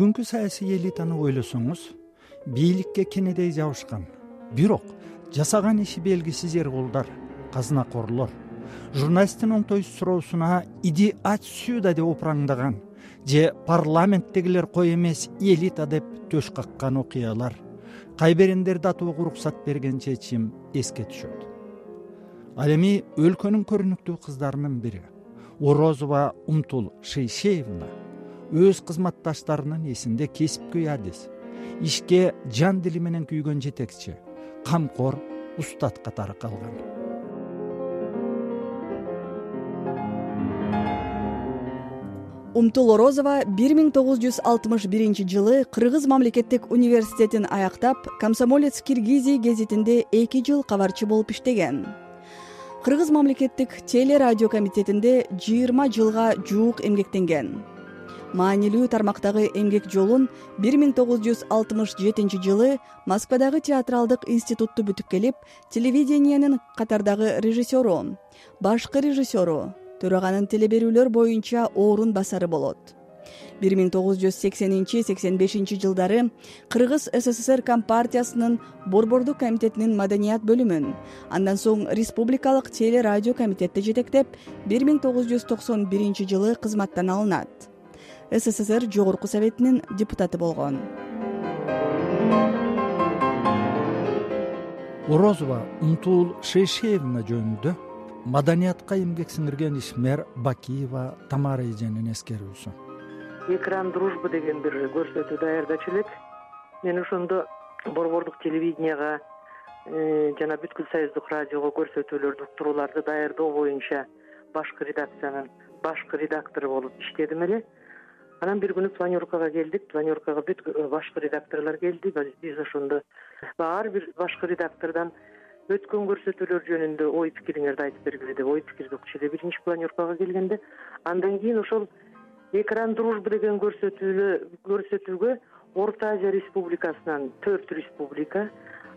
бүгүнкү саясий элитаны ойлосоңуз. Бийликке кенедей жабышкан. Бирок жасаган иши белгисиз эркулдар казынакорлор журналисттин оңтойсуз суроосуна иди ать сюда деп опураңдаган же парламенттегилер кой эмес элита деп төш каккан окуялар. Кайберендерди атууга уруксат берген чечим эске түшөт. Ал эми өлкөнүн көрүнүктүү кыздарынын бири орозова умтул шейшеевна өз кызматташтарынын эсинде кесипкөй адис. Ишке жан дили менен күйгөн жетекчи камкор устат катары калган умтул орозова бир миң тогуз жүз алтымыш биринчи жылы кыргыз мамлекеттик университетин аяктап комсомолец киргизий гезитинде эки жыл кабарчы болуп иштеген. Кыргыз мамлекеттик теле радио комитетинде жыйырма жылга жуук эмгектенген маанилүү тармактагы эмгек жолун бир миң тогуз жүз алтымыш жетинчи жылы москвадагы театралдык институтту бүтүп келип телевидениенин катардагы режиссеру башкы режиссеру төраганын теле берүүлөр боюнча орун басары болот. бир миң тогуз жүз сексенинчи сексен бешинчи жылдары кыргыз ссср компартиясынын борбордук комитетинин маданият бөлүмүн андан соң республикалык теле радио комитетти жетектеп бир миң тогуз жүз токсон биринчи жылы кызматтан алынат ссср жогорку советинин депутаты болгон. Орозова умтул шейшеевна жөнүндө маданиятка эмгек сиңирген ишмер бакиева тамара эженин эскерүүсү. Экран дружбы деген бир көрсөтүү даярдачу элек. Мен ошондо борбордук телевиденияга э, жана бүткүл союздук радиого көрсөтүүлөрдү уктурууларды даярдоо боюнча башкы редакциянын башкы редактору болуп иштедим эле анан бир күнү планеркага келдик. Планеркага бүт э, башкы редакторлор келди. Биз ошондо ар бир башкы редактордон өткөн көрсөтүүлөр жөнүндө ой пикириңерди айтып бергиле деп ой пикирди укчу эле биринчи планеркага келгенде андан кийин ошол экран дружбы деген көрсөтүүлө көрсөтүүгө орто азия республикасынан төрт республика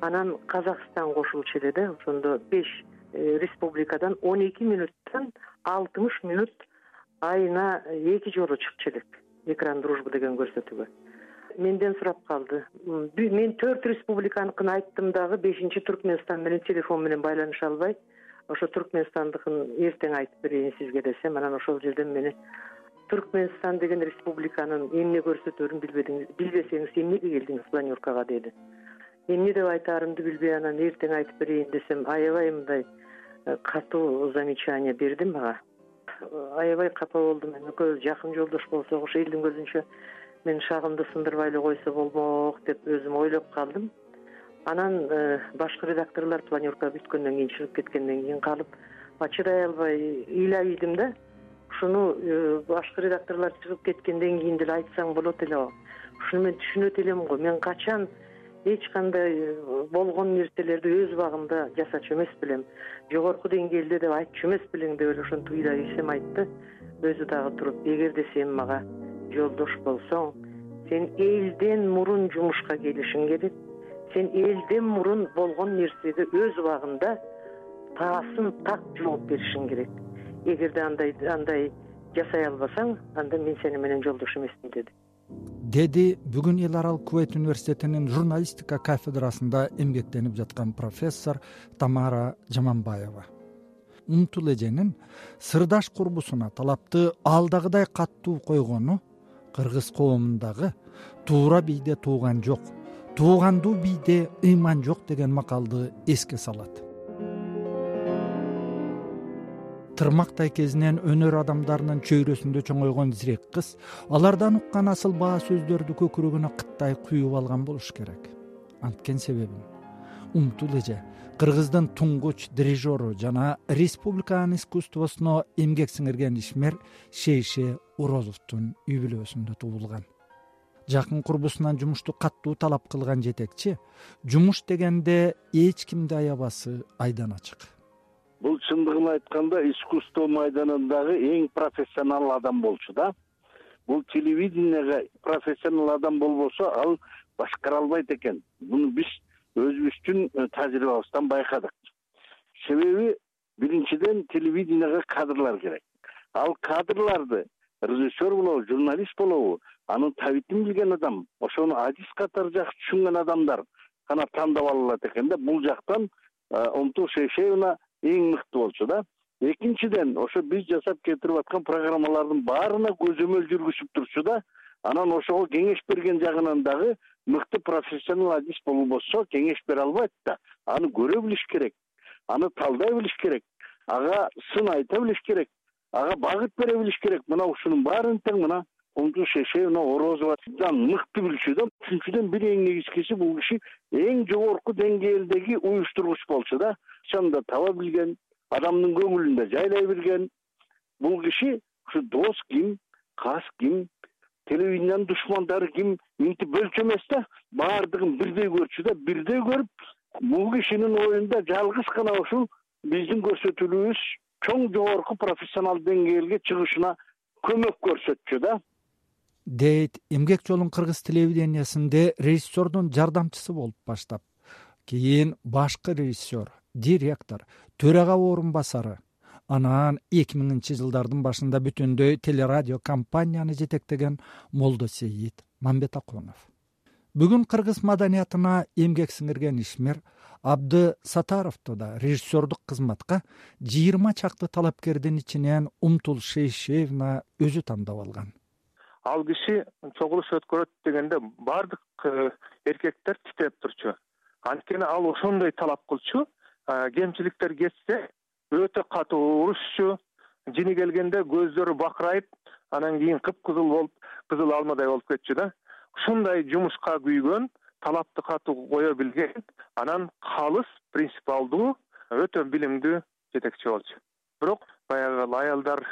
анан казакстан кошулчу эле да ошондо беш э, республикадан он эки мүнөттөн алтымыш мүнөт айына эки жолу чыкчу элек экран дружбы деген көрсөтүүгө менден сурап калды. Мен төрт республиканыкын айттым дагы бешинчи туркменстан менен телефон менен байланыша албай ошо туркменстандыкын эртең айтып берейин сизге десем анан ошол жерден мени туркменстан деген республиканын эмне көрсөтөөрүн билбедиңиз билбесеңиз эмнеге келдиңиз планеркага деди. Эмне деп айтаарымды билбей анан эртең айтып берейин десем аябай мындай э, катуу замечание берди мага аябай капа болдум экөөбүз жакын жолдош болсок ошо элдин көзүнчө менин шагымды сындырбай эле койсо болмок деп өзүм ойлоп калдым. Анан э, башкы редакторлор планерка бүткөндөн кийин чыгып кеткенден кийин калып чыдай албай ыйлабийдим да. Ушуну э, башкы редакторлор чыгып кеткенден кийин деле айтсаң болот эле ушуну мен түшүнөт элем го. Мен качан эч кандай э, болгон нерселерди өз убагында жасачу эмес белем. Жогорку деңгээлде деп айтчу эмес белең деп эле ошентип ыйлап ийсем айтты өзү дагы туруп эгерде сен мага жолдош болсоң сен элден мурун жумушка келишиң керек. Сен элден мурун болгон нерсеге өз убагында таасын так жооп беришиң керек. Эгерде андай андай жасай албасаң анда мен сени менен жолдош эмесмин деди деди бүгүн эл аралык кувейт университетинин журналистика кафедрасында эмгектенип жаткан профессор тамара жаманбаева. Умтул эженин сырдаш курбусуна талапты ал дагыдай катуу койгону кыргыз коомундагы туура бийде тууган жок туугандуу бийде ыйман жок деген макалды эске салат тырмактай кезинен өнөр адамдарынын чөйрөсүндө чоңойгон зирек кыз алардан уккан асыл баа сөздөрдү көкүрөгүнө кыттай куюп алган болуш керек. Анткен себебин умтул эже кыргыздын туңгуч дирижеру жана республиканын искусствосуна эмгек сиңирген ишмер шейше орозовдун үй бүлөсүндө туулган. Жакын курбусунан жумушту катуу талап кылган жетекчи жумуш дегенде эч кимди аябасы айдан ачык бул чындыгын айтканда искусство майданындагы эң профессионал адам болчу да. Бул телевидениеге профессионал адам болбосо ал башкара албайт экен. Муну биз өзүбүздүн э, тажрыйбабыздан байкадык. Себеби биринчиден телевидениеге кадрлар керек. Ал кадрларды режиссер болобу журналист болобу анын табитин билген адам ошону адис катары жакшы түшүнгөн адамдар гана тандап ала алат экен да. Бул жактан умтул шейшеевна эң мыкты болчу да. Экинчиден ошо биз жасап кетирип аткан программалардын баарына көзөмөл жүргүзүп турчу да анан ошого кеңеш берген жагынан дагы мыкты профессионал адис болбосо кеңеш бере албайт да. Аны көрө билиш керек аны талдай билиш керек ага сын айта билиш керек ага багыт бере билиш керек. Мына ушунун баарын тең мына умтул шейшеевна орозова. Мыкты билчү да. Үчүнчүдөн бир эң негизгиси бул киши эң жогорку деңгээлдеги уюштургуч болчу да акчаны таба билген адамдын көңүлүн да жайлай билген. Бул киши ушу дос ким кас ким телевидениянын душмандары ким мынтип бөлчү эмес да. Баардыгын бирдей көрчү да бирдей көрүп бул кишинин оюнда жалгыз гана ушул биздин көрсөтүүлүбүз чоң жогорку профессионалдык деңгээлге чыгышына көмөк көрсөтчү да. Дейт эмгек жолун кыргыз телевидениясында режиссердун жардамчысы болуп баштап. Кийин башкы режиссер директор төрага орун басары анан эки миңинчи жылдардын башында бүтүндөй телерадио компанияны жетектеген молдосейит мамбетакунов бүгүн кыргыз маданиятына эмгек сиңирген ишмер абды сатаровду да режиссердук кызматка жыйырма чакты талапкердин ичинен умтул шейшеевна өзү тандап алган. Ал киши чогулуш өткөрөт дегенде баардык э, эркектер титиреп турчу. Анткени ал ошондой талап кылчу кемчиликтер кетсе өтө катуу урушчу жини келгенде көздөрү бакырайып анан кийин кыпкызыл болуп кызыл алмадай болуп кетчү да. Ушундай жумушка күйгөн талапты катуу кое билген анан калыс принципиалдуу өтө билимдүү жетекчи болчу. Бирок баягы аялдар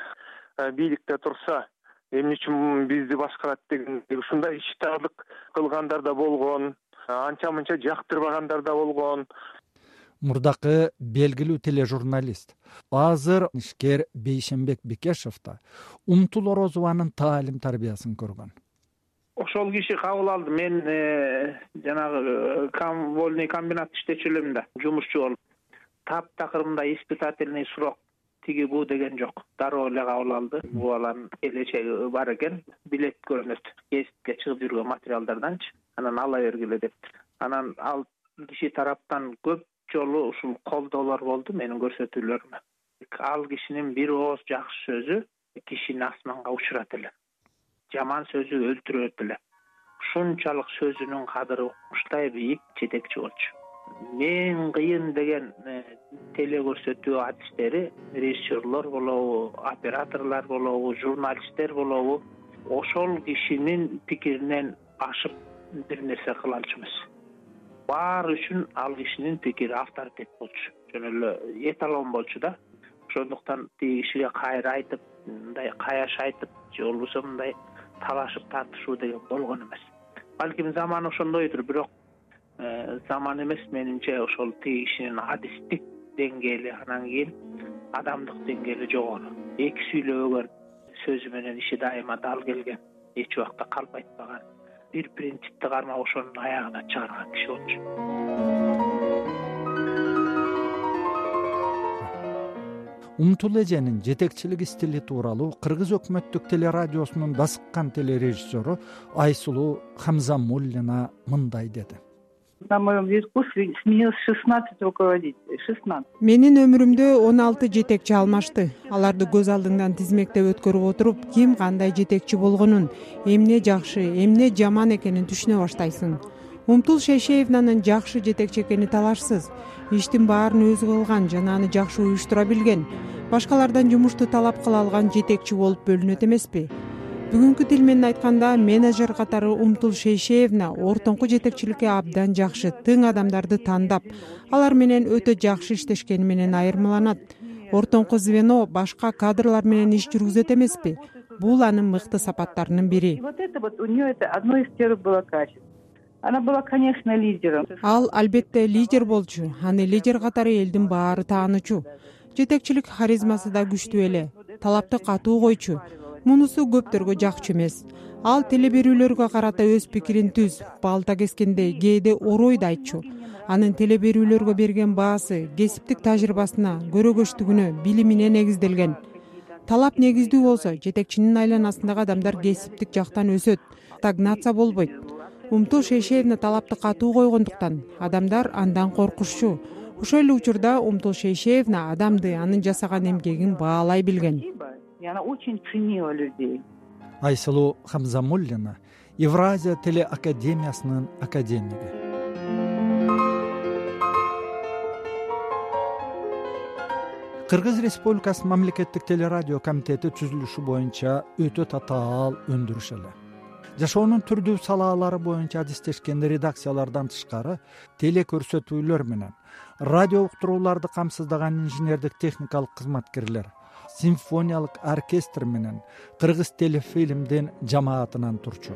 э, бийликте турса эмне үчүн бизди башкарат деген ушундай иштаарлык кылгандар да болгон анча мынча жактырбагандар да болгон мурдакы белгилүү тележурналист. Азыр ишкер бейшенбек бекешев да умтул орозованын таалим тарбиясын көргөн. Ошол киши кабыл алды. Мен э, жанагы э, вольный комбинатта иштечү элем да. Жумушчу болуп. Таптакыр мындай испытательный срок тиги бу деген жок. Дароо эле кабыл алды. Бул баланын келечеги бар экен. Билет көрүнөт. Кесипке чыгып жүргөн материалдарданчы. Анан ала бергиле депти анан ал киши тараптан көп жолу ушул колдоолор болду менин көрсөтүүлөрүмө. Ал кишинин бир ооз жакшы сөзү кишини асманга учурат эле. Жаман сөзү өлтүрөт эле. Ушунчалык сөзүнүн кадыры ушундай бийик жетекчи болчу. Эң кыйын деген э, телекөрсөтүү адистери режиссерлор болобу операторлор болобу журналисттер болобу ошол кишинин пикиринен ашып бир нерсе кыла алчу эмес баары үчүн ал кишинин пикири авторитет болчу. Жөн эле эталон болчу да. Ошондуктан тиги кишиге кайра айтып мындай каяш айтып же болбосо мындай талашып тартышуу деген болгон эмес. Балким заман ошондойдур бирок э, заман эмес. Менимче ошол тиги кишинин адистик деңгээли анан кийин адамдык деңгээли жогору эки сүйлөбөгөн сөзү менен иши дайыма дал келген эч убакта калп айтпаган бир принципти кармап ошонун аягына чыгарган киши болчу. Умтул эженин жетекчилик стили тууралуу кыргыз өкмөттүк телерадиосунун дасыккан телережиссеру айсулуу хамзамуллина мындай деди на моем веку сменилось шестнадцать руководителей шестнадцать. Менин өмүрүмдө он алты жетекчи алмашты. Аларды көз алдыңдан тизмектеп өткөрүп отуруп ким кандай жетекчи болгонун эмне жакшы эмне жаман экенин түшүнө баштайсың. Умтул шейшеевнанын жакшы жетекчи экени талашсыз. Иштин баарын өзү кылган жана аны жакшы уюштура билген. Башкалардан жумушту талап кыла алган жетекчи болуп бөлүнөт эмеспи бүгүнкү тил менен айтканда менеджер катары умтул шейшеевна ортоңку жетекчиликке абдан жакшы тың адамдарды тандап алар менен өтө жакшы иштешкени менен айырмаланат. Ортоңку звено башка кадрлар менен иш жүргүзөт эмеспи? Бул анын мыкты сапаттарынын бири. Вот это вот у нее это одно из первых было качеств. Она была конечно лидером. Ал албетте лидер болчу. Аны лидер катары элдин баары таанычу. Жетекчилик харизмасы да күчтүү эле. Талапты катуу койчу мунусу көптөргө жакчу эмес. Ал теле берүүлөргө карата өз пикирин түз балта кескендей кээде орой да айтчу. Анын теле берүүлөргө берген баасы кесиптик тажрыйбасына көрөгөчтүгүнө билимине негизделген. Талап негиздүү болсо жетекчинин айланасындагы адамдар кесиптик жактан өсөт стагнация болбойт. Умтул шейшеевна талапты катуу койгондуктан адамдар андан коркушчу. Ошол эле учурда умтул шейшеевна адамды анын жасаган эмгегин баалай билген и она очень ценила людей. Айсылуу хамзамуллина евразия телеакадемиясынын академиги кыргыз республикасынын мамлекеттик телерадио комитети түзүлүшү боюнча өтө татаал өндүрүш эле. Жашоонун түрдүү салаалары боюнча адистешкен редакциялардан тышкары телекөрсөтүүлөр менен радио уктурууларды камсыздаган инженердик техникалык кызматкерлер симфониялык оркестр менен кыргыз телефильмдин жамаатынан турчу.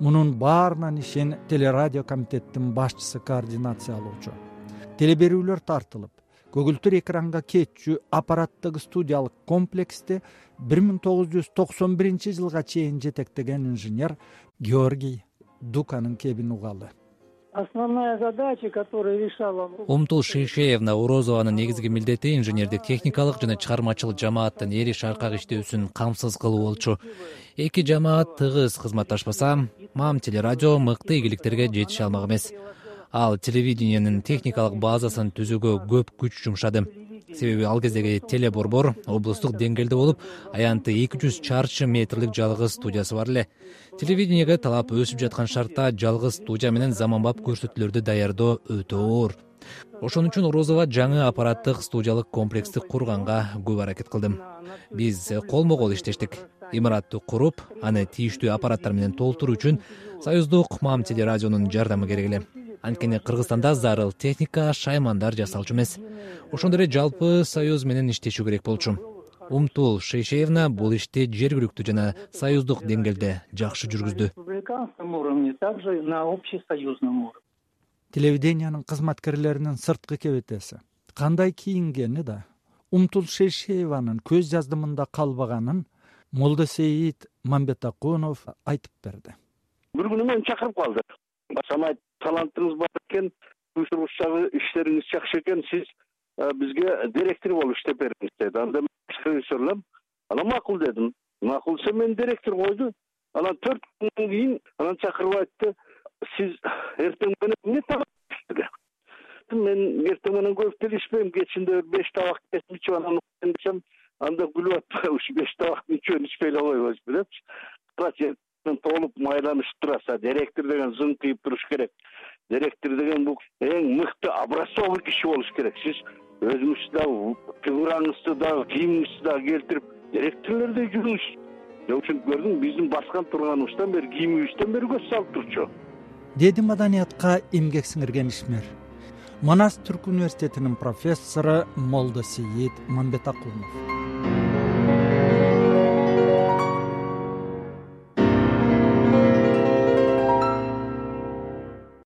Мунун баарынын ишин телерадио комитеттин башчысы координациялоочу теле берүүлөр тартылып көгүлтүр экранга кетчү аппараттык студиялык комплексти бир миң тогуз жүз токсон биринчи жылга чейин жетектеген инженер георгий дуканын кебин угалы основная задача которая решала умтул шейшеевна урозованын негизги милдети инженердик техникалык жана чыгармачыл жамааттын эри шаркак иштөөсүн камсыз кылуу болчу. эки жамаат тыгыз кызматташпаса мам телерадио мыкты ийгиликтерге жетише алмак эмес. ал телевидениенин техникалык базасын түзүүгө көп күч жумшады себеби ал кездеги телеборбор облустук деңгээлде болуп аянты эки жүз чарчы метрлик жалгыз студиясы бар эле. Телевидениеге талап өсүп жаткан шартта жалгыз студия менен заманбап көрсөтүүлөрдү даярдоо өтө оор. Ошон үчүн орозова жаңы аппараттык студиялык комплексти курганга көп аракет кылдым. Биз колмо кол иштештик. Имаратты куруп аны тийиштүү аппараттар менен толтуруу үчүн союздук мам телерадионун жардамы керек эле анткени кыргызстанда зарыл техника шаймандар жасалчу эмес. Ошондой эле жалпы союз менен иштешүү керек болчу. Умтул шейшеевна бул ишти жергиликтүү жана союздук деңгээлде жакшы жүргүздү. Республиканском уровне также на общесоюзном уровне. Телевидениянын кызматкерлеринин сырткы кебетеси. Кандай кийингени да. Умтул шейшееванын көз жаздымында калбаганын молдосейит мамбетакунов айтып берди. Бир күнү мени чакырып калды самайт талантыңыз бар экен иштериңиз жакшы экен сиз бизге директор болуп иштеп бериңиз деди. Анда режиссер элем анан макул дедим. Макул десе мени директор койду. Анан төрт күндөн кийин анан чакырып айтты. Сиз эртең менен эмне табак мен эртең менен көп деле ичпейм кечинде бир беш табак кесип ичип анан десем анда күлүп атпайбы ушу беш табактын үчөөнү ичпей эле койбойсузбу депчи толуп майланышып турасыз директор деген зың кыйып туруш керек. Директор деген бул эң мыкты образцовый киши болуш керек. Сиз өзүңүздү дагы фигураңызды дагы кийимиңизди дагы келтирип директорлордой жүрүңүз. Ушинтип көрдүм биздин баскан турганыбыздан бери кийимибизден бери көз салып турчу. Деди маданиятка эмгек сиңирген ишмер. Манас түрк университетинин профессору молдосейит мамбетакунов